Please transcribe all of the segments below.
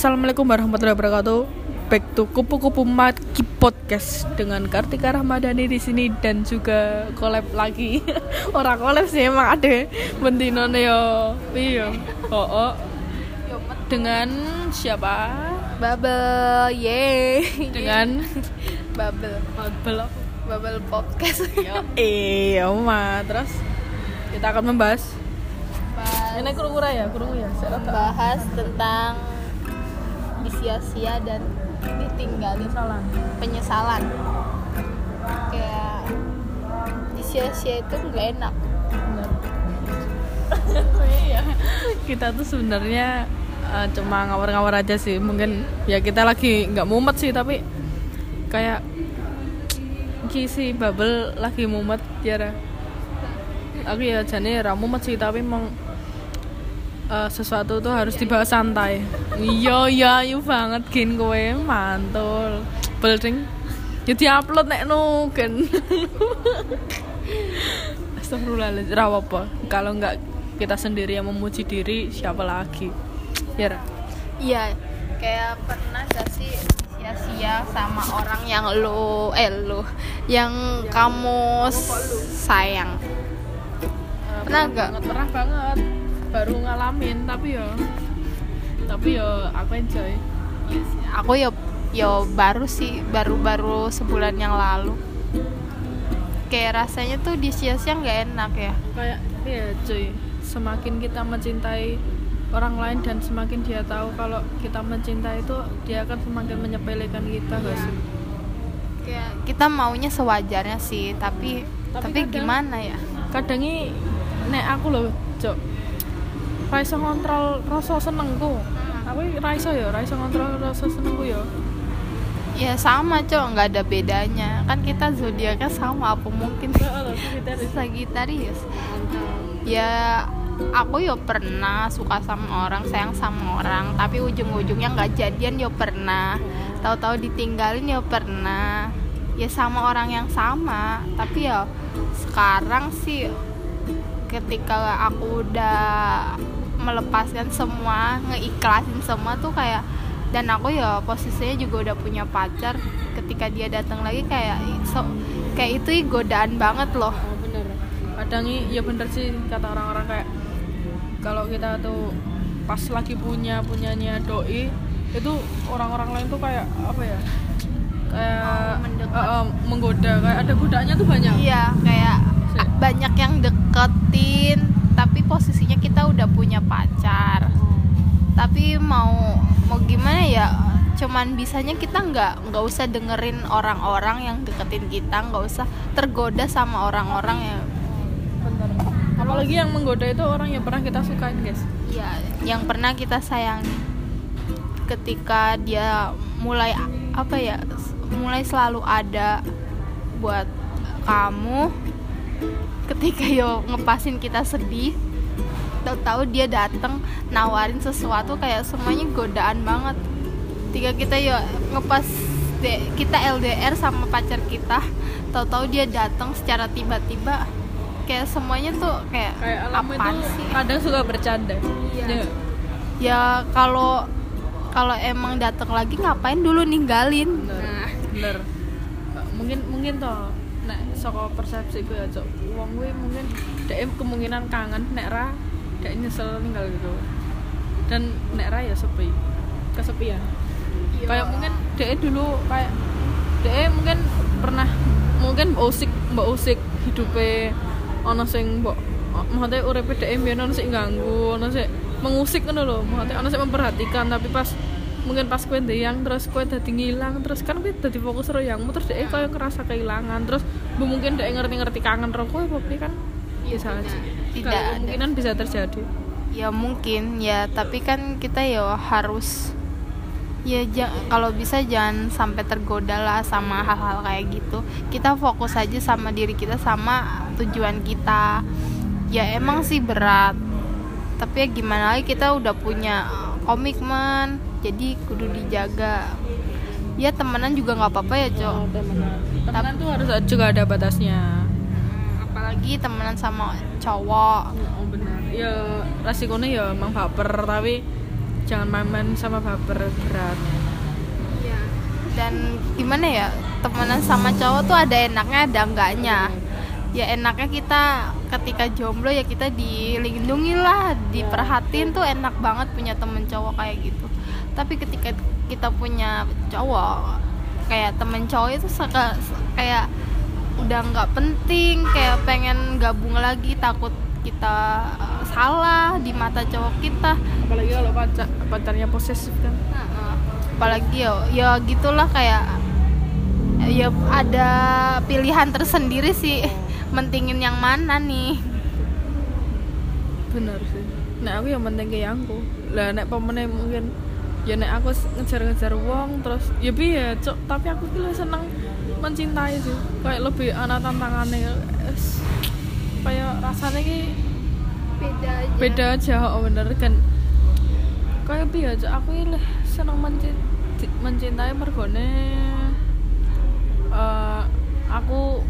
Assalamualaikum warahmatullahi wabarakatuh. Back to kupu-kupu Maki Podcast dengan Kartika Rahmadani di sini dan juga collab lagi. Orang collab sih emang ada bentino yo. Iya. Oh, oh. Dengan siapa? Bubble, yeay Dengan Bubble, Bubble. Bubble Podcast Iya, Oma. Terus kita akan membahas Bahas, ini kurung ya, kurung ya. Saya bahas tentang disia-sia dan ditinggalin Salah. penyesalan Kayak disia-sia itu nggak enak. Iya. kita tuh sebenarnya eh, cuma ngawur-ngawur aja sih mungkin ya kita lagi nggak mumet sih tapi kayak ki si bubble lagi mumet ya aku ya jane ra mumet sih tapi emang eh, sesuatu tuh harus dibahas santai iya iya ayu banget gin kowe mantul building ya diupload nek no kan Astagfirullahaladzim, ra apa Kalau nggak kita sendiri yang memuji diri, siapa lagi? Ya? Iya, kayak pernah gak sih sia-sia sama orang yang lu, eh lu Yang kamu sayang Pernah Eh, nggak? banget, Pernah banget. Baru ngalamin, tapi ya tapi ya aku enjoy. Aku ya, ya baru sih, baru-baru sebulan yang lalu Kayak rasanya tuh di sia-sia nggak enak ya Kayak ya cuy, semakin kita mencintai orang lain dan semakin dia tahu kalau kita mencintai itu dia akan semakin menyepelekan kita gak sih? Kayak kita maunya sewajarnya sih, tapi Tapi tapi, kadang- gimana ya? kadang ini nek aku loh cok raiso ngontrol rasa senengku. Aku raiso ya raiso ngontrol rasa senengku ya. Ya sama cok, nggak ada bedanya. Kan kita zodiaknya sama, apa mungkin? Sagitarius ya aku yo pernah suka sama orang sayang sama orang. Tapi ujung-ujungnya nggak jadian yo pernah. Tahu-tahu ditinggalin yo pernah. Ya sama orang yang sama. Tapi ya sekarang sih ketika aku udah melepaskan semua ngeikhlasin semua tuh kayak dan aku ya posisinya juga udah punya pacar. Ketika dia datang lagi kayak so, kayak itu godaan banget loh. Oh bener. Kadang ya bener sih kata orang-orang kayak kalau kita tuh pas lagi punya punyanya doi itu orang-orang lain tuh kayak apa ya? Kayak mendekat. eh, eh, menggoda. Kayak ada godaannya tuh banyak. Iya, kayak banyak yang deketin, tapi posisinya kita udah punya pacar. Tapi mau mau gimana ya? Cuman bisanya kita nggak nggak usah dengerin orang-orang yang deketin kita, nggak usah tergoda sama orang-orang yang bener apalagi yang menggoda itu orang yang pernah kita sukain guys ya yang pernah kita sayangi. Ketika dia mulai apa ya? Mulai selalu ada buat kamu ketika yo ngepasin kita sedih tahu-tahu dia datang nawarin sesuatu kayak semuanya godaan banget. Ketika kita yo ngepas kita LDR sama pacar kita tahu-tahu dia datang secara tiba-tiba kayak semuanya tuh kayak, kayak alam apaan itu sih? kadang suka bercanda. Iya. Ya. ya kalau kalau emang datang lagi ngapain dulu ninggalin? Bener. Nah. Bener. Mungkin mungkin toh nek saka persepsi gue ya cok uang gue mungkin dek kemungkinan kangen nek ra dek nyesel tinggal gitu. Dan nek ra ya sepi kesepian. Iya. kayak mungkin dek dulu kayak dek mungkin pernah mungkin mbak usik mbak usik hidupnya ono sing mbok maksudnya uripe dek mbiyen ono sing ganggu ono sing mengusik ngono lho. Maksudnya ono sing memperhatikan tapi pas mungkin pas kue yang terus kue dadi ngilang terus kan kue dadi fokus ro yangmu terus dek kaya ngerasa kehilangan terus bu mungkin dek ngerti-ngerti kangen ro kowe apa piye kan? Bisa aja. Tidak Kalau ada. kemungkinan bisa terjadi. Ya mungkin ya. Tapi kan kita ya harus ya kalau bisa jangan sampai tergoda lah sama hal-hal kayak gitu. Kita fokus aja sama diri kita sama tujuan kita. Ya emang sih berat. Tapi ya gimana lagi kita udah punya komitmen. Jadi kudu dijaga. Ya temenan juga nggak apa-apa ya cok. Temenan temenan tuh harus juga ada batasnya. Hmm, apalagi temenan sama cowok. Oh benar. Ya resikonya ya emang baper tapi jangan main-main sama baper berat. Iya. dan gimana ya temenan sama cowok tuh ada enaknya ada enggaknya. Ya enaknya kita ketika jomblo ya kita dilindungi lah diperhatiin tuh enak banget punya temen cowok kayak gitu. Tapi ketika kita punya cowok kayak temen cowok itu suka kayak udah nggak penting kayak pengen gabung lagi takut kita uh, salah di mata cowok kita. Apalagi kalau pacar pacarnya posesif kan. Apalagi ya ya gitulah kayak ya ada pilihan tersendiri sih. Mentingin yang mana nih? Bener sih. Nek aku yang penting kayak aku. Lah nek pemenang mungkin ya nek aku ngejar-ngejar uang terus ya biar cok tapi aku tuh seneng mencintai sih. Kayak lebih anak tantangannya kayak rasanya ki beda aja. beda aja oh bener. Kan kayak biar cok aku ini seneng mencintai, mencintai mergone eh, aku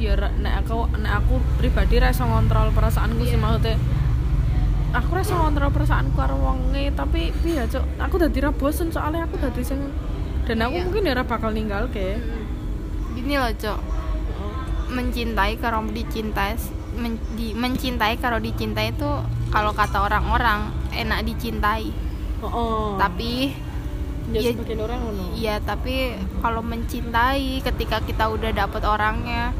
ya nek aku nek aku pribadi rasa ngontrol perasaanku sih Iya. maksudnya aku rasa ngontrol perasaanku karo wonge tapi piye cok aku dadi ra bosen soalnya aku dadi sing dan aku Iya. mungkin ya ra bakal ninggal ke gini loh cok mencintai kalau dicintai men- di- mencintai kalau dicintai itu kalau kata orang-orang enak dicintai. Oh, tapi ya ya- orang Iya, tapi kalau mencintai ketika kita udah dapet orangnya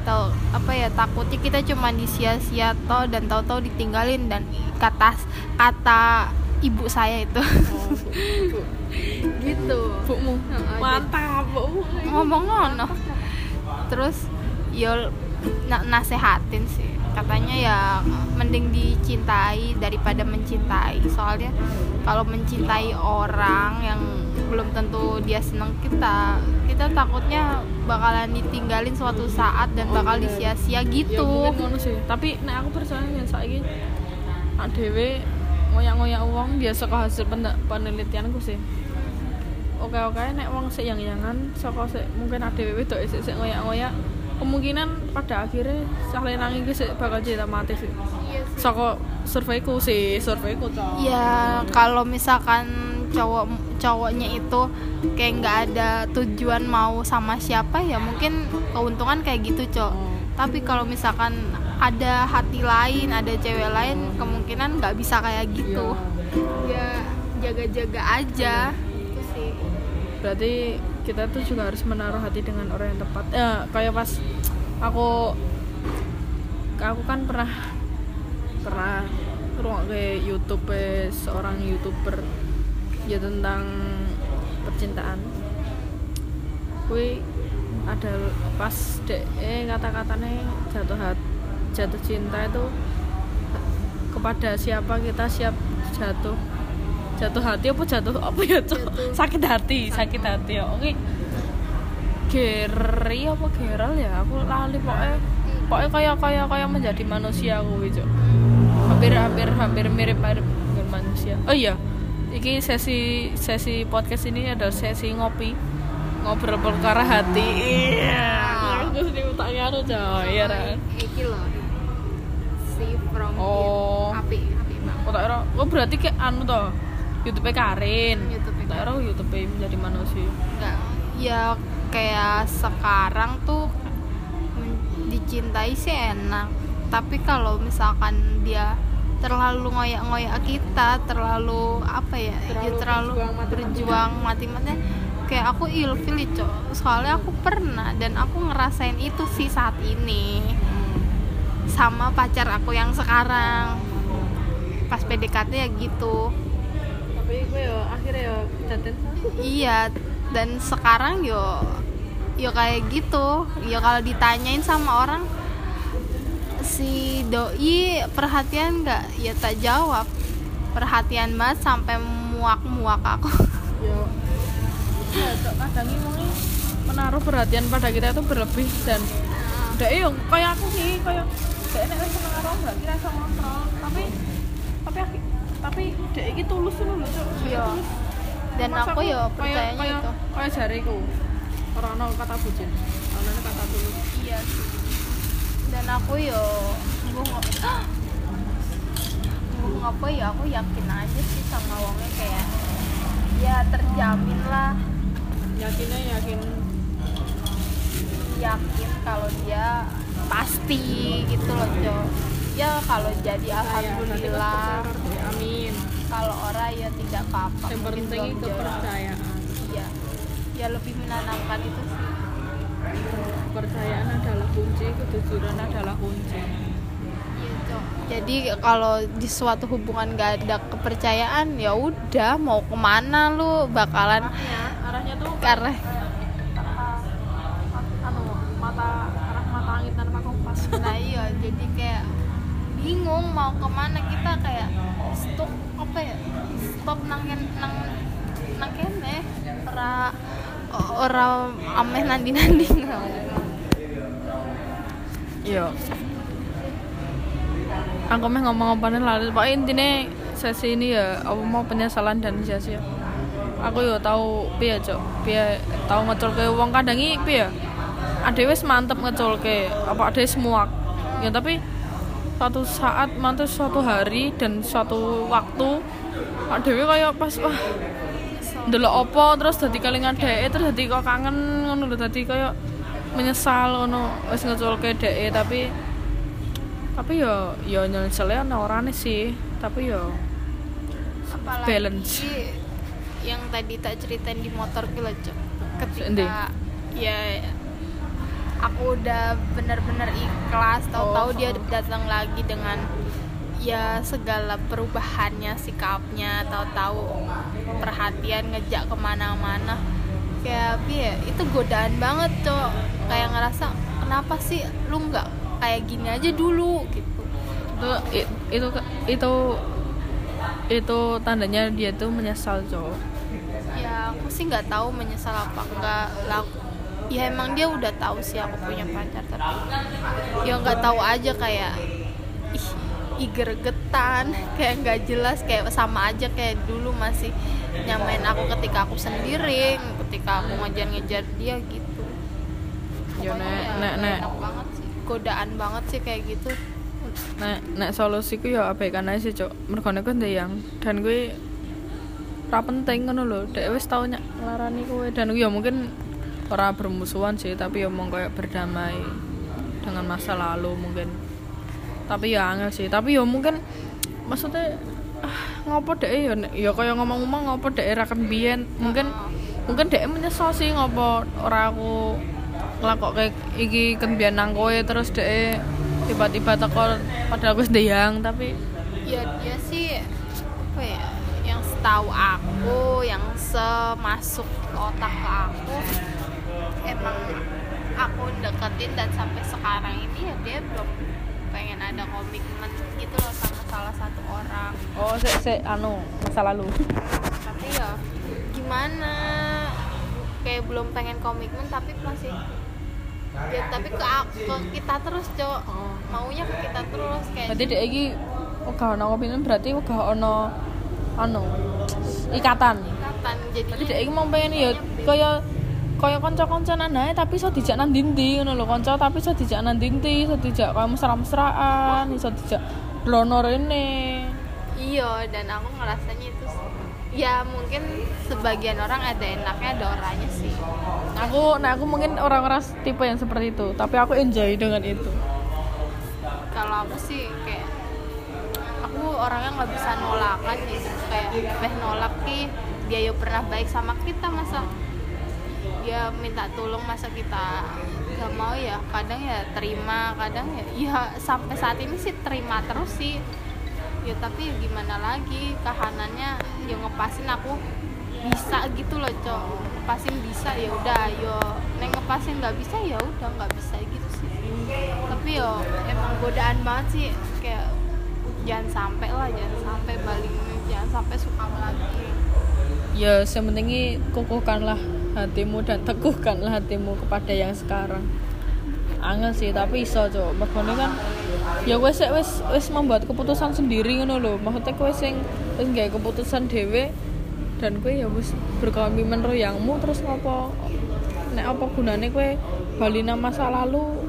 atau apa ya takutnya kita cuma disia-sia toh dan tahu-tahu ditinggalin dan kata kata ibu saya itu. Oh, bu, gitu Bukmu mantap bu ngomong ngono. Terus yo na- nasehatin sih. Katanya ya mending dicintai daripada mencintai. Soalnya kalau mencintai orang yang belum tentu dia seneng kita kita takutnya bakalan ditinggalin suatu saat dan Oh, bakal iya. disia-sia ya gitu. mungkin ngono sih. Tapi nek aku percaya yang saiki dhewe ngoyak-ngoyak uang dia saka hasil pen- penelitianku sih. Oke oke nek wong sik yang yangan saka sik mungkin adewe wedok sik sik ngoyak-ngoyak kemungkinan pada akhirnya saling nangis iki sik bakal cinta mati sih. Saka surveiku sih surveiku cok ya kalau misalkan cowok cowoknya itu kayak nggak ada tujuan mau sama siapa ya mungkin keuntungan kayak gitu cok. Oh. tapi kalau misalkan ada hati lain ada cewek lain kemungkinan nggak bisa kayak gitu. Ya jaga-jaga aja. Itu sih. Berarti kita tuh juga harus menaruh hati dengan orang yang tepat. Ya kayak pas aku aku kan pernah pernah ruang ke YouTube eh, seorang youtuber ya tentang percintaan. Kui ada pas dek eh kata-katanya jatuh hati jatuh cinta itu kepada siapa kita siap jatuh. Jatuh hati apa jatuh apa ya Cok? Jatuh. sakit hati sakit. hati ya. Oke. Geri apa Geral ya? Aku lali pokoknya pokoknya kayak kayak kayak menjadi manusia aku gitu hampir hampir hampir mirip mirip dengan manusia. Oh iya ini sesi sesi podcast ini adalah sesi ngopi. Ngobrol perkara hati. Iya. Aku sih utangnya anu coy. Iya kan iki loh si from Oh. api api banget Oh, tak kira, oh berarti kayak anu toh YouTube Karin. YouTube Tak kira YouTube menjadi manusia. Nggak, ya kayak sekarang tuh dicintai sih enak. Tapi kalau misalkan dia terlalu ngoyak-ngoyak kita terlalu apa ya ya Terlalu terlalu berjuang mati-matian. kayak aku ilfil cok soalnya aku pernah dan aku ngerasain itu sih saat ini sama pacar aku yang sekarang pas PDKT ya gitu Tapi gue ya akhirnya ya jatin. Iya, dan sekarang yo yo kayak gitu. Yo kalau ditanyain sama orang si doi perhatian nggak? Ya tak jawab. Perhatian banget sampai muak-muak aku. Ya. Ya, kadang ini menaruh perhatian pada kita itu berlebih dan dek yo kayak aku sih kayak dek nek wis karo mbak kira iso ngontrol tapi tapi tapi dek iki tulus lho lho Iya. Dan Mas aku yo kayak- percayanya kayak- itu. kayak jariku orang ono kata bucin ono kata tulus Iya sih. Dan aku yo nggak apa ya aku yakin aja sih sama wongnya kayak ya terjamin lah. Yakinnya yakin. Yakin kalau dia pasti gitu loh cok ya kalau jadi alhamdulillah. amin. Kalau orang ya tidak apa-apa yang penting kepercayaan. Iya. Ya lebih menanamkan itu sih kepercayaan adalah kunci kejujuran adalah kunci. Iya. Jadi kalau di suatu hubungan gak ada kepercayaan ya udah mau ke mana lu? Bakalan arahnya arahnya tuh karena anu mata arah mata angin tanpa kompas. Nah iya jadi kayak bingung mau ke mana. Kita kayak stop apa ya stop nangin nang nang kene. Ora ora ameh nandi nandi iya. Aku mah ngomong apa nih lalu pokoknya intinya sesi ini ya aku mau penyesalan dan sia-sia. Aku yo tahu piye cok piye? Tahu ngeculke wong kadang iki piye? Ade wis mantep ngeculke apa ade semua ya tapi suatu saat mantep suatu hari dan suatu waktu adewe kayak pas wah ndelok opo terus dadi kelingan dhek terus dadi kok kangen ngono lho kayak menyesal ngono wis ngeculke dhek tapi tapi yo yo nyesel ana orane sih tapi yo apalagi Balance. yang tadi tak ceritain di motor. Endi? ketika ya aku udah benar-benar ikhlas tahu-tahu Oh, dia datang lagi dengan ya segala perubahannya sikapnya tahu-tahu perhatian ngejak ke mana-mana kayak ya itu godaan banget cok. Kayak ngerasa kenapa sih lu nggak kayak gini aja dulu? Gitu. Itu itu itu itu tandanya dia tuh menyesal cowok ya aku sih nggak tahu menyesal apa enggak lah ya emang dia udah tahu sih aku punya pacar tapi ya nggak tahu aja kayak ih gregetan kayak nggak jelas kayak sama aja kayak dulu masih nyamain aku ketika aku sendiri ketika aku ngejar-ngejar dia gitu. Ya, nek- ya nek- nek. enak banget sih. Godaan banget sih kayak gitu. Nek nek solusiku ya abaikan aja sih cok mergo nek kowe yang dan gue ora penting ngono lho. Dek wis tau nglarani kowe. Dan ya mungkin ora bermusuhan sih tapi ya mau kayak berdamai dengan masa lalu mungkin. Tapi ya angel sih. Tapi ya mungkin maksudnya ah, ngopo dek? Ya nek- ya kaya ngomong-ngomong ngopo dek? Ra kan biyen mungkin mungkin dek menyesal sih ngopo ora aku ngelakok kayak iki kembian nang kowe terus dek tiba-tiba teko padahal aku sedang tapi ya dia sih apa ya yang setahu aku yang semasuk otak ke aku emang aku deketin dan sampai sekarang ini ya dia belum pengen ada komitmen gitu loh sama salah satu orang. Oh se se anu masa lalu. Tapi ya gimana? Kayak belum pengen komitmen tapi masih ya tapi ke, ke kita terus cok. Maunya ke kita terus kayak berarti dek iki gak ono komitmen berarti gak ono anu ikatan. Ikatan jadi berarti dek iki mau pengen ya kaya kaya kanca-kancanan ae tapi iso dijak nang ndi ngono lho kanca tapi iso dijak nang ndi iso dijak kaya mesra-mesraan iso dijak lono rene. Iya, dan aku ngerasanya itu ya mungkin sebagian orang ada enaknya ada orangnya sih. aku nah aku mungkin orang-orang tipe yang seperti itu tapi aku enjoy dengan itu. Kalau aku sih kayak aku orangnya nggak bisa nolakan gitu kayak beh nolak ki dia yo pernah baik sama kita masa dia minta tolong masa kita nggak mau ya? Kadang ya terima kadang ya ya sampai saat ini sih terima terus sih. Ya tapi gimana lagi kahanannya ya ngepasin aku bisa gitu loh cok. Ngepasin bisa ya udah yo. Neng ngepasin nggak bisa ya udah nggak bisa gitu sih. Tapi yo emang godaan banget sih. Kayak jangan sampai lah jangan sampai balik jangan sampai suka lagi. Ya sementingi kukuhkanlah hatimu dan teguhkanlah hatimu kepada yang sekarang. Angel sih tapi iso cok. Mergone kan ya wes wes wes membuat keputusan sendiri ngono lho. Maksudnya kowe sing wis gawe keputusan dhewe dan kowe ya wis berkomitmen ro yangmu terus ngopo? Nek apa gunane kowe bali nang masa lalu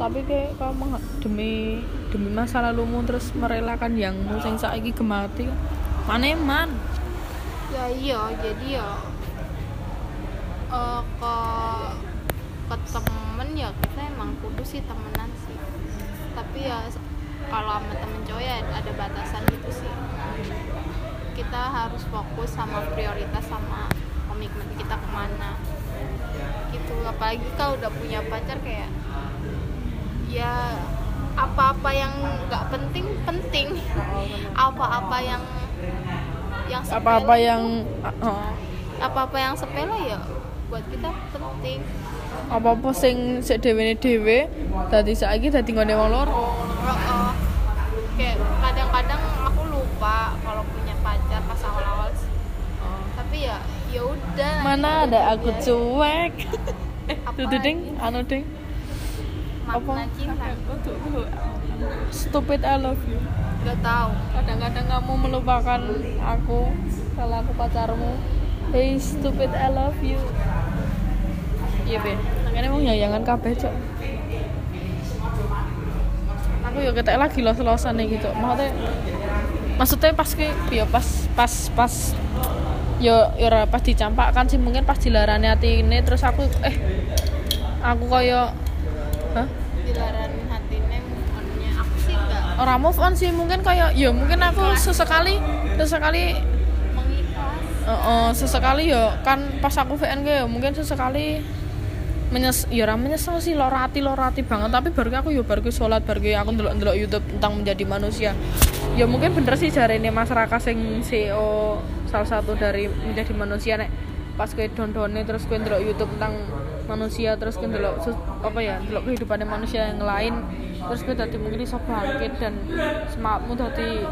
tapi kayak kamu demi demi masa lalumu terus merelakan yang sing saiki gemati. Mana man? Ya iya jadi ya eh, ke ke temen ya kita emang kudu sih temenan sih tapi ya kalau sama temen cowok ya ada batasan gitu sih. Kita harus fokus sama prioritas sama komitmen kita ke mana. Gitu apalagi kalau udah punya pacar kayak ya apa-apa yang nggak penting penting. Apa-apa yang yang sepele apa-apa yang oh, apa-apa yang sepele ya buat kita penting apa-apa sing sik dhewe dhewe dadi saiki dadi nggone wong loro. Heeh. kayak kadang-kadang aku lupa kalau punya pacar pas awal-awal sih. tapi ya ya udah mana ada aku cuek. Eh Apa dudu ding? anu ding? Makna cinta stupid I love you. Gak tahu. Kadang-kadang kamu melupakan aku kalau aku pacarmu. Hey stupid I love you. Iya be makanya mau nyayangan kabeh cok aku ya ketek lagi los-losan nih gitu maksudnya maksudnya pas ke ya pas pas pas yo yo pas dicampakkan sih mungkin pas dilarani hati ini terus aku eh aku koyo hah? Dilarang hatinya anunya aku sih nggak. Orang move on sih mungkin kayak ya mungkin aku sesekali sesekali eh, eh, sesekali ya kan pas aku VNG ya mungkin sesekali menyes ya ora menyesal sih loro hati banget tapi baru aku ya baru sholat baru aku ndelok ndelok YouTube tentang menjadi manusia ya mungkin bener sih jari ini masyarakat sing CEO salah satu dari menjadi manusia nek pas kue dondone terus kue ndelok YouTube tentang manusia terus kue ndelok apa ya ndelok kehidupan manusia yang lain terus kue tadi mungkin iso bangkit dan semangatmu tadi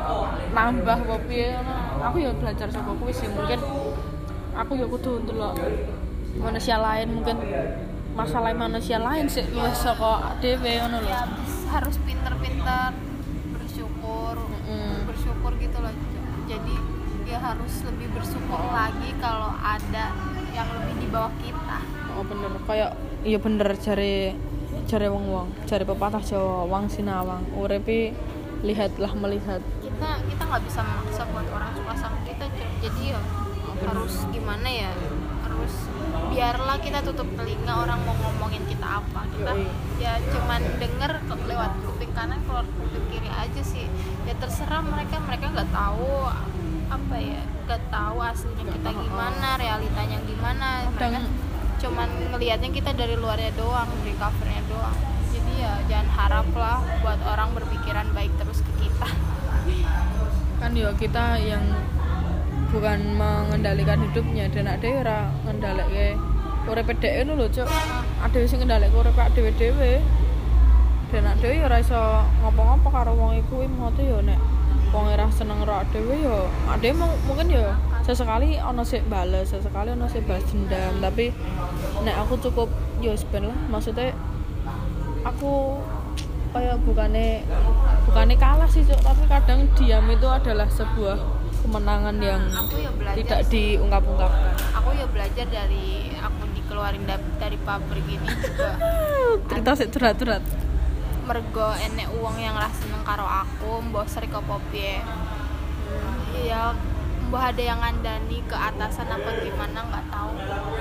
nambah ngono. aku ya belajar sama kuwi sih mungkin aku ya kudu ndelok manusia lain mungkin masalah manusia lain sih luwes saka dhewe ngono lho. Ya harus pinter-pinter bersyukur Mm. bersyukur gitu loh. Jadi dia harus lebih bersyukur lagi kalau ada yang lebih di bawah kita. Oh bener. Kayak iya bener jare jare wong-wong jare pepatah Jawa wang sinawang. Uripe lihatlah melihat. Kita kita nggak bisa memaksa buat orang suka sama kita jadi ya harus gimana ya harus biarlah kita tutup telinga orang mau ngomongin kita apa. Kita ya cuman denger lewat kuping kanan keluar kuping kiri aja sih. Ya terserah mereka mereka nggak tahu apa ya nggak tahu aslinya kita gimana realitanya gimana. Mereka cuman ngelihatnya kita dari luarnya doang dari covernya doang. Jadi ya jangan harap lah buat orang berpikiran baik terus ke kita. Kan ya kita yang bukan mengendalikan hidupnya. Dan ada yang ora ngendalike uripe dhewe ngono lho cuk. Ada sing ngendalike uripe dhewe dan ada ya ora iso ngopo-ngopo karo wong iku ngote ya nek wong ora seneng ro dhewe ya ade mungkin ya sesekali ono sik bales sesekali ono sik balas dendam. Tapi nek aku cukup ya wis ben lah. Maksudnya aku kayak bukannya bukannya kalah sih Cuk, tapi kadang diam itu adalah sebuah kemenangan yang aku ya belajar tidak diungkap-ungkapkan. Aku ya belajar dari aku dikeluarin da- dari pabrik ini juga. Cerita sih curhat-curhat. Mergo enek uang yang rasa seneng karo aku mbok seri ke popi iya mbok ada yang ngandani ke atasan apa gimana nggak tahu.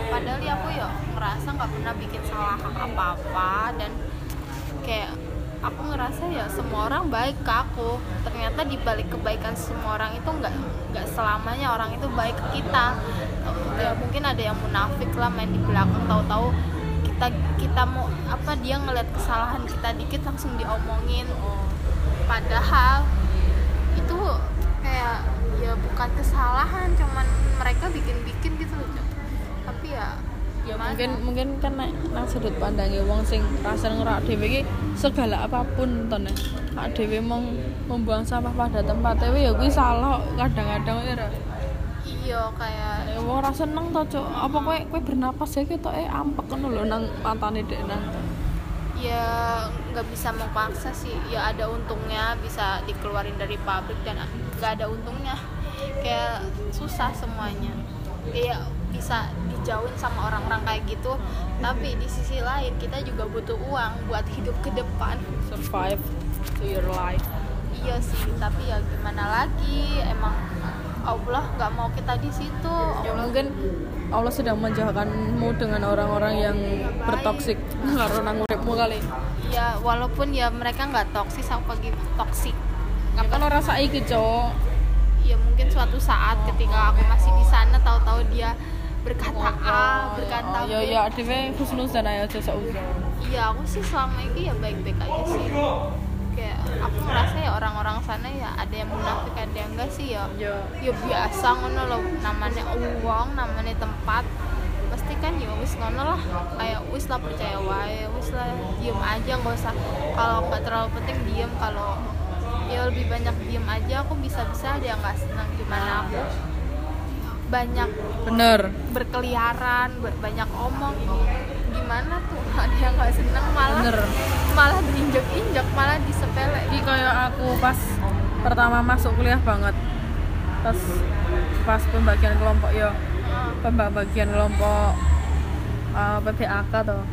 Padahal ya aku ya ngerasa nggak pernah bikin salah apa-apa dan kayak aku ngerasa ya semua orang baik ke aku. Ternyata di balik kebaikan semua orang itu nggak nggak selamanya orang itu baik ke kita. Ya mungkin ada yang munafik lah main di belakang. Tahu-tahu kita kita mau apa dia ngeliat kesalahan kita dikit langsung diomongin. Padahal itu kayak ya bukan kesalahan cuman mereka bikin-bikin gitu loh tapi ya ya mungkin mungkin kan nek nang sudut pandangnya wong sing rasa ngerak dhewe iki segala apa pun to nek. Nek dhewe mong membuang sampah pada tempatnya ya kuwi salah kadang-kadang ya iya kayak Ya wong ora seneng to, Cuk. Apa kowe kowe bernapas ya ketok eh ampek ngono lho nang matane dek nang. ya nggak bisa memaksa sih. Ya ada untungnya bisa dikeluarin dari pabrik dan nggak ada untungnya. Kayak susah semuanya kayak bisa dijauhin sama orang-orang kayak gitu. Tapi di sisi lain kita juga butuh uang buat hidup ke depan. Survive. to your life. Iya sih tapi ya gimana lagi? Emang Allah nggak mau kita di situ. Ya Allah mungkin Allah sedang menjauhkanmu dengan orang-orang yang bertoksik. Karena nang uripmu kali. Ya walaupun ya mereka nggak toksis aku lagi toksik? Ya kan orang saiki cowok ya mungkin suatu saat ketika aku masih di sana tahu-tahu dia berkata A berkata B. Ya ya dhewe husnuzan aja aja seuzon iya aku sih selama ini ya baik-baik aja sih. Kayak aku merasa ya orang-orang sana ya ada yang munafik ada yang enggak sih ya. Ya. Ya biasa ngono loh. Namanya uang namanya tempat. Pasti kan ya wis ngono lah. Kayak wis lah percaya wae wis lah diem aja nggak usah. Kalau nggak terlalu penting diem. Kalau ya lebih banyak diem aja. Aku bisa bisa ada yang nggak senang gimana aku banyak bener. berkeliaran ber- banyak omong. Gimana tuh? Ada yang nggak senang malah bener. malah diinjek-injek malah disepele. Iki kayak aku pas pertama masuk kuliah banget. Pas pas pembagian kelompok ya. Pembagian kelompok uh, PBAK tuh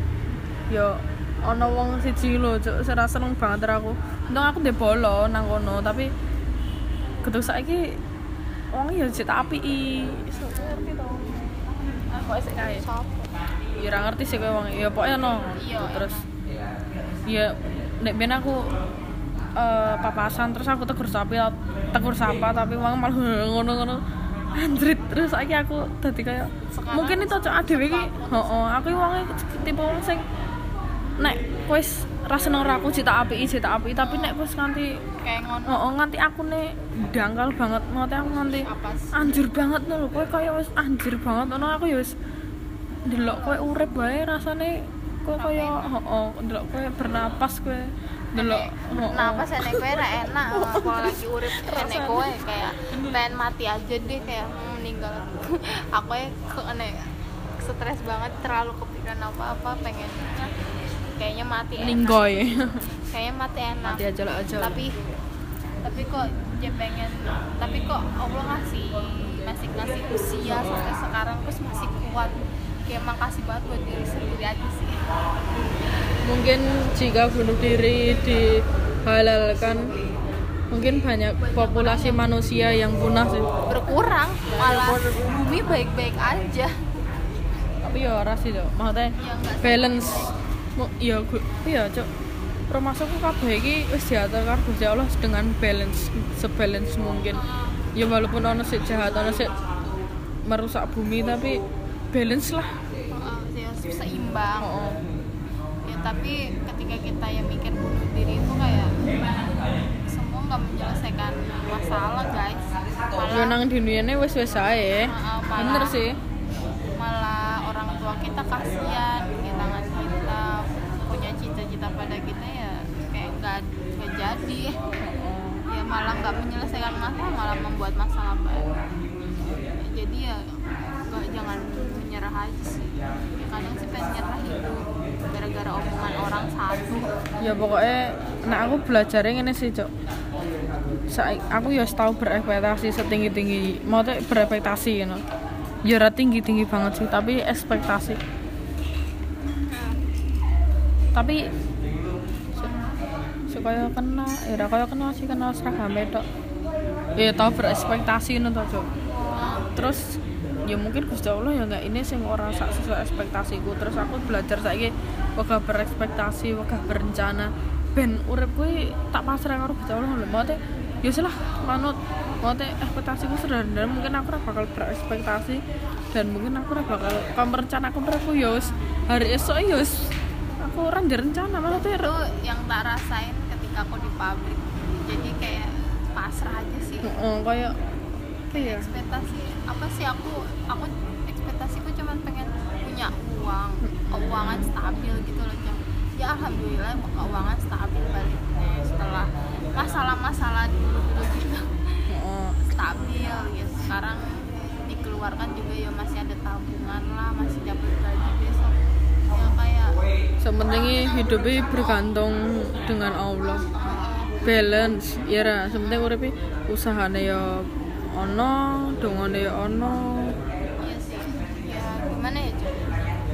yo ono wong siji lho cuk. Saya seneng banget aku untung aku ndek bolo nang kono tapi kudu saiki wong ya cek apiki. Iso ngerti to aku esek kae. Ya ora ngerti sih kowe wong ya pokoknya no Iya. terus ya nek ben aku eh, papasan terus aku tegur sapi tegur sapa tapi wong malah ngono-ngono. Anjrit terus saiki aku dadi kayak Sekarang mungkin itu cocok dhewe iki. heeh aku iki wonge tipe wong sing nek wis ra seneng aku cita apiki cita apiki. Tapi nek wis nganti kayak ngono. Heeh nganti aku nih dangkal banget nganti aku nganti anjir banget lho. Kowe kaya wis anjir banget ono aku ya wis ndelok kowe urip wae rasane kowe kaya heeh ndelok kowe bernapas kowe ndelok heeh. Kenapa sih nek kowe ra enak kalau lagi urip nek kowe kayak pengen mati aja deh kayak hmm, meninggal. aku ya ke nek stres banget terlalu kepikiran apa-apa pengen kayaknya mati enak. ninggoy. Kayaknya mati enak. mati aja lah aja Tapi tapi kok dia pengen tapi kok Allah ngasih masih ngasih usia sampai sekarang terus masih kuat. Kayak makasih banget buat diri sendiri aja sih. Mungkin jika bunuh diri dihalalkan mungkin banyak populasi manusia yang punah sih. Berkurang malah bumi baik-baik aja. Tapi ya ora sih Cok. maksudnya ya balance Iya gue iya cok termasukku kabeh iki wis diatur karo Gusti Allah dengan balance sebalance mungkin. Ya walaupun ono sik jahat ono sik merusak bumi tapi balance lah. Ya, seimbang. Oh, ya tapi ketika kita yang mikir bunuh diri itu kayak semua nggak menyelesaikan masalah guys. Ya malah nang duniane wis wis ae. Heeh, malah- bener sih. malah orang tua kita kasihan kehilangan kita punya cita-cita pada kita ya nggak jadi. Ya malah nggak menyelesaikan masalah malah membuat masalah baru. Ya, jadi ya nggak jangan menyerah aja sih. Ya, kadang sih pengen nyerah hidup gara-gara omongan orang satu. Ya pokoknya nah aku belajarnya ngene sih cok. Sa- aku ya tahu berekspektasi setinggi tinggi mau tuh berekspektasi you know. ya tinggi tinggi banget sih tapi ekspektasi. Tapi su- supaya kena ya ora kaya kena sih kena seragam tok ya tahu berekspektasi ngono to cok terus ya mungkin Gusti Allah ya nggak ini sing ora sak sesuai ekspektasiku. Terus aku belajar saiki wegah berekspektasi wegah berencana. Ben urip kuwi tak pasrah karo Gusti Allah lho. Mate ya wis lah manut. Mate ekspektasiku sederhana mungkin aku ora bakal berekspektasi. Dan mungkin aku ora bakal kalau merencanakan uripku ya wis hari esok ya wis aku ora direncana malah tuh itu yang tak rasain aku di pabrik jadi kayak pasrah aja sih. Heeh, kayak apa ya ekspektasi apa sih aku aku ekspektasiku cuman pengen punya uang keuangan stabil gitu loh Jam. ya alhamdulillah keuangan stabil baliknya setelah masalah-masalah dulu dulu gitu stabil ya. Sekarang dikeluarkan juga ya masih ada tabungan lah masih dapat gaji. kayak sementingnya hidupnya bergantung dengan Allah. Balance ya ra? Sementing uripe usahane ya ono dongane ya ono Iya sih, ya gimana ya cuy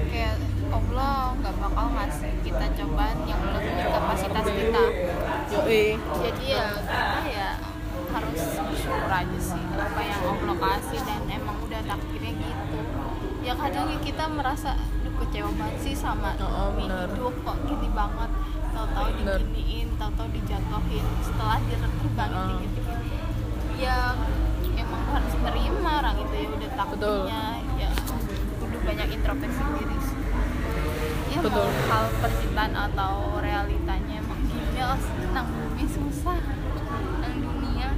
Kayak Allah nggak bakal ngasih kita cobaan yang melebihi kapasitas kita. Yoi. jadi ya kita ya harus bersyukur aja sih apa yang Allah kasih dan emang udah takdirnya gitu. Ya kadang ya kita merasa kecewa banget sih sama Oh, hidup kok gini banget. Tahu-tahu diginiin tahu-tahu dijatuhin. Setelah diterbangin Oh. dikit-dikit ya emang harus nerima orang itu ya udah takdirnya ya udah banyak introspeksi diri sih. Ya mau Betul. hal percintaan atau realitanya emang ya nang bumi susah. Nang dunia.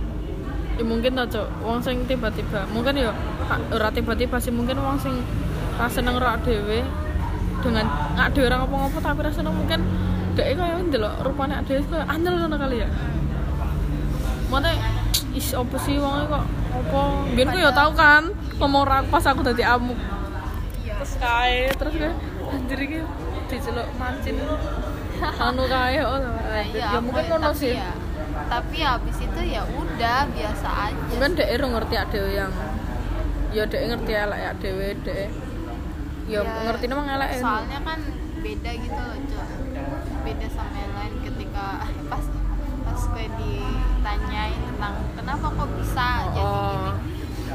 Ya mungkin cok wong sing tiba-tiba mungkin ya ora tiba-tiba sih mungkin wong sing ra seneng rak dhewe dengan ngak dhewe ora ngopo-ngopo tapi ra seneng mungkin dhek kaya ndelok rupane ade kaya anyel ngono kali ya. Mate is opo sih wong kok? Opo biyen ku ya tau kan ngomong ra pas aku dadi amuk. Iya. Terus kae terus kae anjir iki diceluk mancin anu kae oh Nah, iya, ya mungkin ngono sih. ya, tapi habis itu ya udah biasa aja. Mungkin dek ngerti adewe yang ya dek ngerti elek ya dewe dek ya Ya, ngerti emang elek soalnya kan beda gitu loh Cok. beda sama yang lain ketika pas pas gue ditanyain tentang kenapa kok bisa jadi Oh. gini.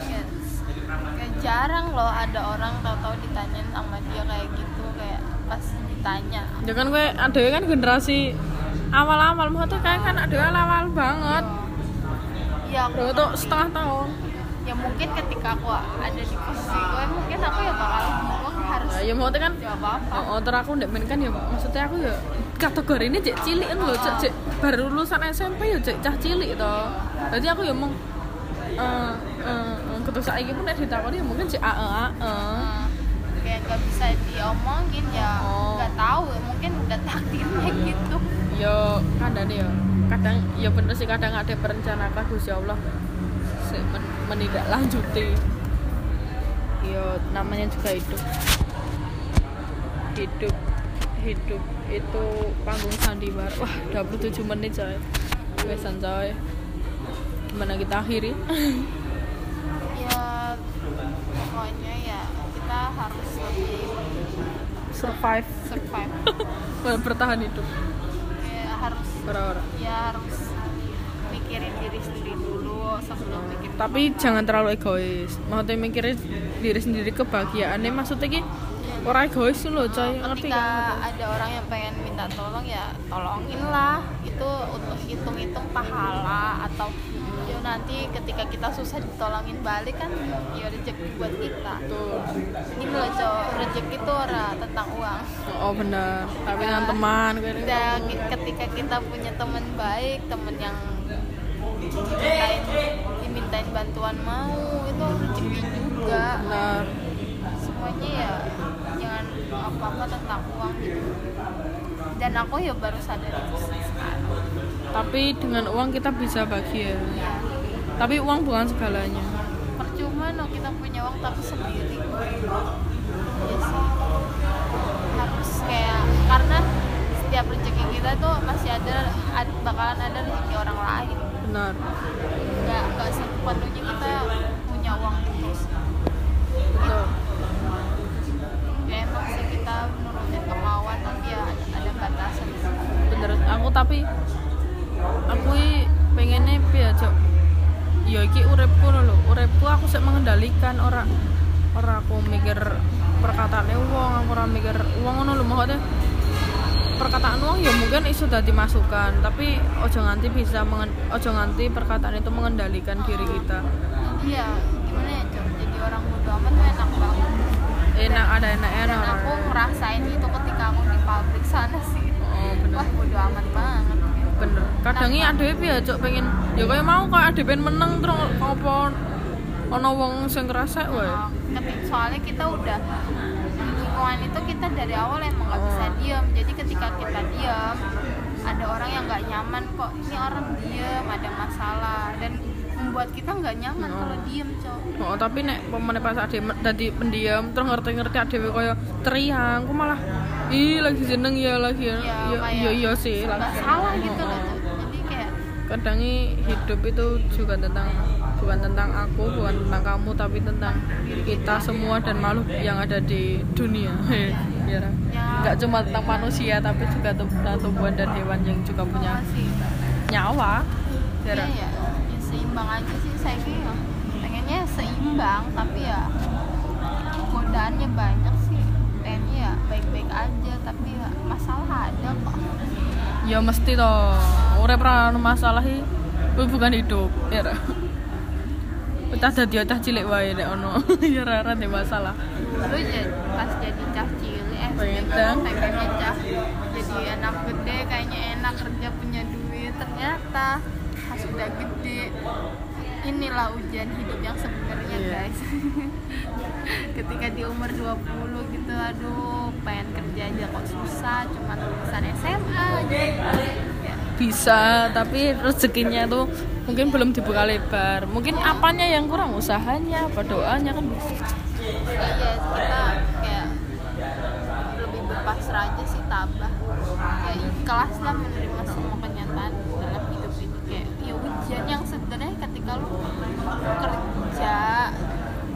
Ya, kayak jarang loh ada orang tahu-tahu ditanyain sama dia kayak gitu kayak pas ditanya. Ya kan gue adewe kan generasi awal-awal. Mau tuh kayak kan adewe awal banget. Ya aku Bro, tuh setengah tahun. Ya mungkin ketika aku ada di posisi gue mungkin aku ya bakal harus ya, ya mau kan jawab apa Oh, oh terus aku ndek men kan ya maksudnya aku ya kategori ini cek cilik kan loh cek cek baru lulusan SMP ya cek cah cilik toh jadi aku ya mau eh eh eh, ketua saiki pun nek ditakoni ya mungkin cek ae ae Nah, kayak nggak bisa diomongin ya. Oh. nggak tahu mungkin udah takdirnya gitu. Yo kadang ya kadang ya bener sih kadang ada perencanakan Gusti Allah. Men- menindaklanjuti. Yo namanya juga hidup hidup hidup itu panggung sandiwara wah 27 menit coy. Wesan coy. Gimana kita akhiri? Ya pokoknya ya kita harus lebih survive. Survive. Bertahan hidup. Ya harus orang-orang ya harus mikirin diri sendiri dulu sebelum mikir tapi jangan terlalu egois. Maksudnya mikirin diri sendiri kebahagiaannya. Maksudnya ki orang egois loh coy. Ngerti ketika ada orang yang pengen minta tolong ya tolongin lah. Itu untuk hitung-hitung pahala atau ya nanti ketika kita susah ditolongin balik kan ya rezeki buat kita. Tuh. ini loh cowok rezeki itu ora tentang uang. Oh benar tapi dengan teman kayak dan ketika kita punya teman baik teman yang dimintain dimintain bantuan mau itu rezeki juga. Benar semuanya ya apa apa tentang uang gitu? Dan aku ya baru sadar. Itu sekarang tapi dengan uang kita bisa bahagia ya. Tapi uang bukan segalanya. Percuma no kita punya uang tapi sendiri. Ya sih. Harus kayak karena setiap rezeki kita tuh masih ada, ada bakalan ada rezeki orang lain. Benar. Nggak nggak sepenuhnya kita punya uang terus betul ya emang sih kita nurutin kemauan tapi ya ada, ada batasan bener aku tapi aku pengennya piye cok ya iki uripku lho uripku aku sik mengendalikan ora ora aku mikir perkataane wong aku ora mikir wong ngono lho. Maksudnya perkataan wong ya mungkin iso dadi masukan tapi ojo nganti bisa mengen, ojo nganti perkataan itu mengendalikan diri kita. Iya gimana ya cok jadi orang bodo amat tuh enak banget. Enak ada enaknya dan ada aku ngerasain itu ketika aku di pabrik sana sih wah bodo amat banget. Bener. Kadang iki adewe piye cok pengen ya kaya mau kok adewe pengen meneng terus apa ana wong sing ngerasa wae ketika soalnya kita udah lingkungan itu kita dari awal emang nggak bisa Oh. diam jadi ketika kita diam ada orang yang nggak nyaman kok ini orang diam ada masalah. Dan membuat kita nggak nyaman Oh. kalau diem cok Oh, tapi nek pemene pas ade dadi pendiam terus ngerti-ngerti adewe kaya teriang aku malah ih lagi seneng ya lagi ya. Ya iya iya iya sih lagi. salah gitu Oh, loh oh. Cok. jadi kayak kadang i hidup itu juga tentang bukan tentang aku bukan tentang kamu tapi tentang kita semua dan makhluk yang ada di dunia. Ya ya. Nggak cuma tentang manusia tapi juga tentang tumbuhan dan hewan yang juga punya nyawa. Iya ya, ya seimbang aja sih saya ya. Pengennya seimbang tapi ya godaannya banyak ya baik-baik aja tapi ya masalah ada kok. ya mesti toh urip ra ono masalah iki. Bukan hidup ya ra Utah dadi utah cilik wae nek ono. Ya ra ra masalah. Lu jadi pas jadi cah cilik eh pengennya cah jadi anak gede kayaknya enak kerja punya duit. Ternyata pas udah gede inilah ujian hidup yang sebenarnya Iya. guys. Ketika di umur 20 gitu aduh pengen kerja aja kok susah cuman lulusan SMA aja. Ya, bisa tapi rezekinya tuh mungkin belum dibuka lebar. Mungkin apanya yang kurang? Usahanya apa doanya kan bisa. Iya kita kayak lebih berpasrah aja sih tabah kayak ikhlas lah menerima semua kenyataan dalam hidup ini kayak ya ujian yang sebenarnya ketika lu kerja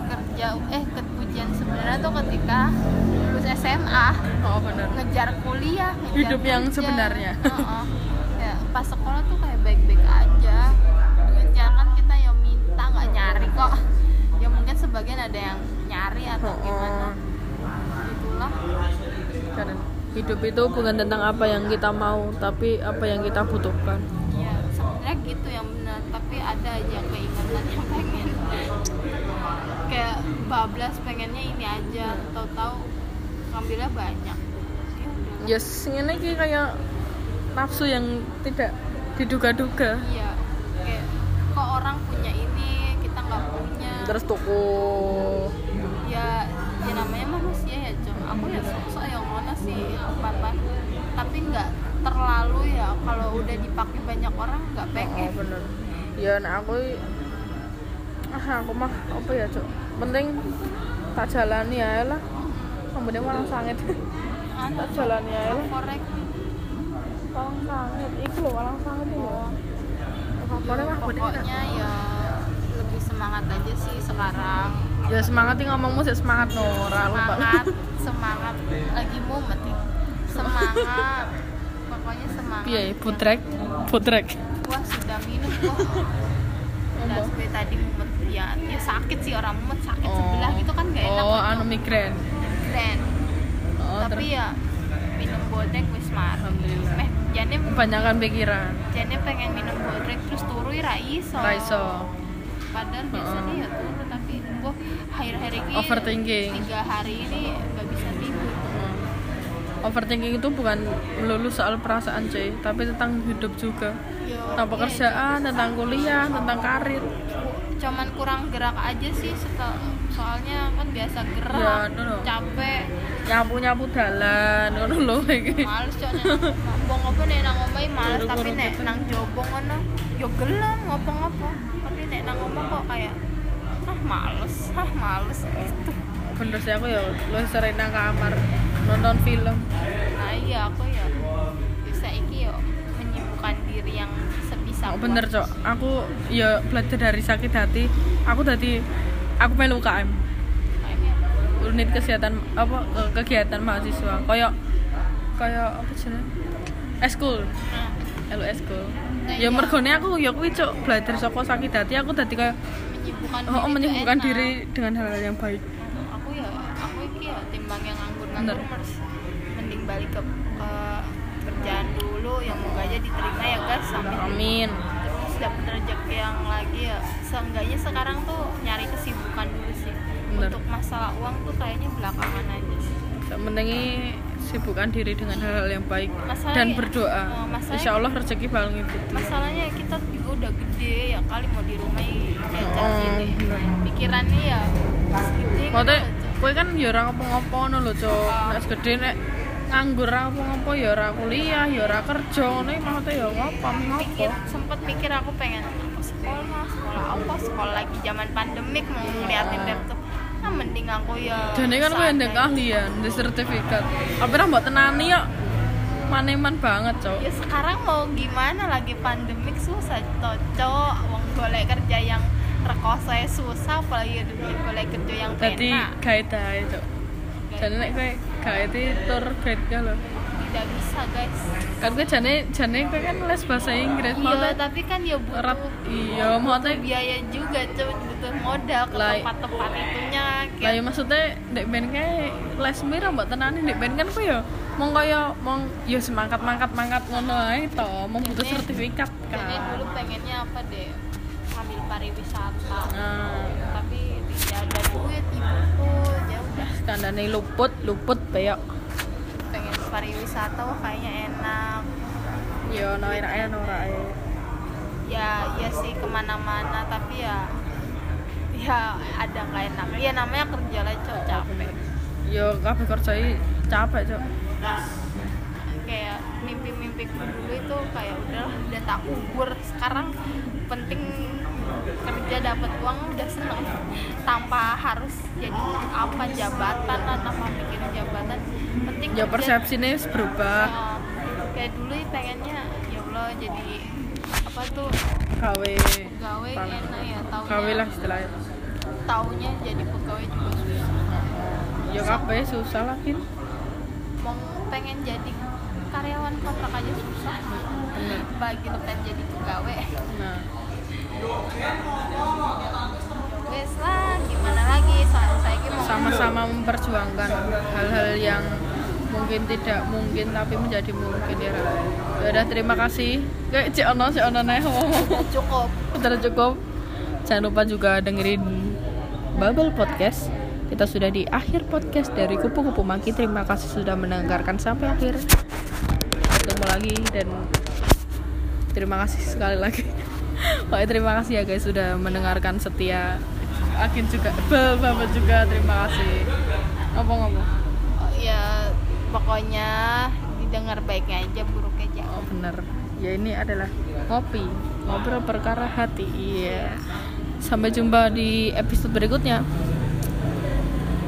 kerja eh ujian sebenarnya tuh ketika lulus SMA oh benar ngejar kuliah ngejar Hidup yang kerja. sebenarnya. Heeh. ya pas sekolah tuh kayak baik-baik aja. Duitnya kan kita ya minta nggak nyari kok. Ya mungkin sebagian ada yang nyari atau gimana. Itulah. Karena hidup itu bukan tentang apa yang kita mau tapi apa yang kita butuhkan benar tapi ada aja keinginan yang pengen. Kayak bablas pengennya ini aja. Tahu-tahu ngambilnya banyak. Ya yes ini kayak nafsu yang tidak diduga-duga. Iya kayak kok orang punya ini kita nggak punya. Terus tuku. Ya ya namanya manusia ya cok. Aku ya sok-sok yang mana sih apa apa tapi nggak terlalu ya kalau udah dipakai banyak orang nggak oh pengen bener ya nah aku ah aku mah apa ya cok penting tak jalani ya lah. Kemudian sangit. Anu, tak jalani ya lah. walang sangit. Itu lho Pokoknya mah bener. pokoknya ya lebih semangat aja sih sekarang. Ya semangat nih ngomongmu sih semangat lupa. Semangat semangat. Lagi mumet nih. Semangat. Pokoknya semangat. Iya putrek? Putrek wah sudah minum kok. Udah seperti tadi mumet ya ya sakit sih orang mumet sakit sebelah gitu kan gak enak. Oh Cok. anu migrain. Keren oh tapi terus ya minum bodrek wis mari Alhamdulillah. meh jane kebanyakan pikiran. jane pengen minum bodrek terus turu ra iso. Raiso padahal biasanya ya turu tapi gua akhir-akhir ini Overthinking. tiga hari ini nggak bisa overthinking itu bukan melulu soal perasaan cuy tapi tentang hidup juga. Tentang iya, pekerjaan tentang kuliah tentang karir. Cuman kurang gerak aja sih setel, soalnya kan biasa gerak Ya, aduh. capek. Nyapu nyapu dalan ngono lho iki. Males cok ngomong apa nek nang omah males tapi nek nang jobo ngono yo gelem ngomong-apa tapi nek nang omah kok kayak ah males ah males gitu. Bener sih aku ya lu sering nang kamar nonton film. Nah iya aku ya. Bisa iki yo menyibukkan diri yang sebisa oh, bener cok. Aku ya belajar dari sakit hati. Aku tadi aku melu UKM unit kesehatan apa eh, kegiatan mahasiswa. Kayak kayak apa sih eskul elu eskul Nah, ya iya. mergone aku ya kuwi cok belajar saka sakit hati. Aku tadi kayak menyibukkan oh, diri tuh menyembuhkan enak. diri dengan hal-hal yang baik. Aku ya aku iki ya timbang yang nganggur-nganggur Bener. mending balik ke, ke kerjaan dulu yang moga aja diterima ya guys sampai amin. terus dapat rezeki yang lagi ya. Seenggaknya sekarang tuh nyari kesibukan dulu sih. Bener. untuk masalah uang tuh kayaknya belakangan aja sih. Penting sibukkan diri dengan hal-hal yang baik Masalahnya- dan berdoa. oh, masalahnya- insya Allah rezeki bakal ngikuti masalahnya kita juga udah gede ya kali mau di rumah jajan Oh, gini bener. pikirannya ya pas gede kan kowe kan ya ora ngopo-ngopo ngono lho, Cok. Nek wis gede nek nganggur ora ngopo-ngopo ya ora kuliah, ya ora kerja, ngono iki maksudnya ya ngopo, ngopo. sempet mikir aku pengen aku sekolah sekolah apa sekolah lagi zaman pandemik mau ngeliatin laptop ah mending aku ya Jane kan kowe ndek santai. keahlian, ndek sertifikat. Apa ora mbok tenani yo. Maneman banget, Cok. ya sekarang mau gimana lagi pandemik susah cocok wong golek kerja yang rekoso susah apalagi golek kerja yang Dadi enak guide ae, Cok. Jane nek kowe guide tur guide ka lho. tidak bisa guys. Kan gue jane jane gue kan les bahasa Inggris iya maksudnya tapi kan ya butuh iya butuh maksudnya biaya juga cuy butuh modal ke tempat-tempat itunya lah ya maksudnya dek ben kayak les mira mbak tenane dek ben kan apa ya mong kaya mong ya semangkat mangkat mangkat ngono ae to mong butuh Jadi- sertifikat jadi kan dulu pengennya apa deh pariwisata. Nah. Tapi tidak ada duit ibuku ya udah. Kandane luput luput beyok. Pengen pariwisata wah kayaknya enak. Ya no ora ae no ya ya sih ke mana-mana tapi ya ya ada nggak enak. Ya namanya kerja lah cok capek. ya kabeh kerja capek cok. Kayak mimpi-mimpiku dulu itu kayak udah udah tak kubur sekarang penting kerja dapat uang udah seneng. Tanpa harus jadi apa jabatan lah tanpa mikirin jabatan. Penting ya persepsinya berubah. Ya, kayak dulu pengennya ya Allah jadi apa tuh? Gawe. Pegawai Pala. enak ya taunya. Gawe lah istilahnya. Taunya jadi pegawai juga susah. Ya kabeh susah lah kin. Mau pengen jadi karyawan kontrak aja susah. Bagi lo kan jadi pegawai. Nah wes lah gimana lagi? Saya mau sama-sama memperjuangkan hal-hal yang mungkin tidak mungkin tapi menjadi mungkin ya ya udah terima kasih. Kayak cek ono cek ono nih. Cukup. Udah cukup. Jangan lupa juga dengerin Bubble Podcast. Kita sudah di akhir podcast dari kupu-kupu maki. Terima kasih sudah mendengarkan sampai akhir. Ketemu lagi dan terima kasih sekali lagi Pokoknya terima kasih ya guys sudah mendengarkan setia Akin juga Bel Bubble juga terima kasih. Ngomong-ngomong Oh, ya pokoknya didengar baiknya aja buruknya jangan oh bener. Ya ini adalah ngopi ngobrol perkara hati iya. Sampai jumpa di episode berikutnya.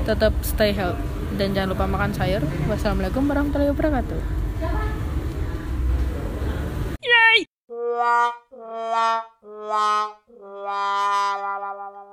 Tetap stay healthy dan jangan lupa makan sayur. Wassalamualaikum warahmatullahi wabarakatuh la la la la la la la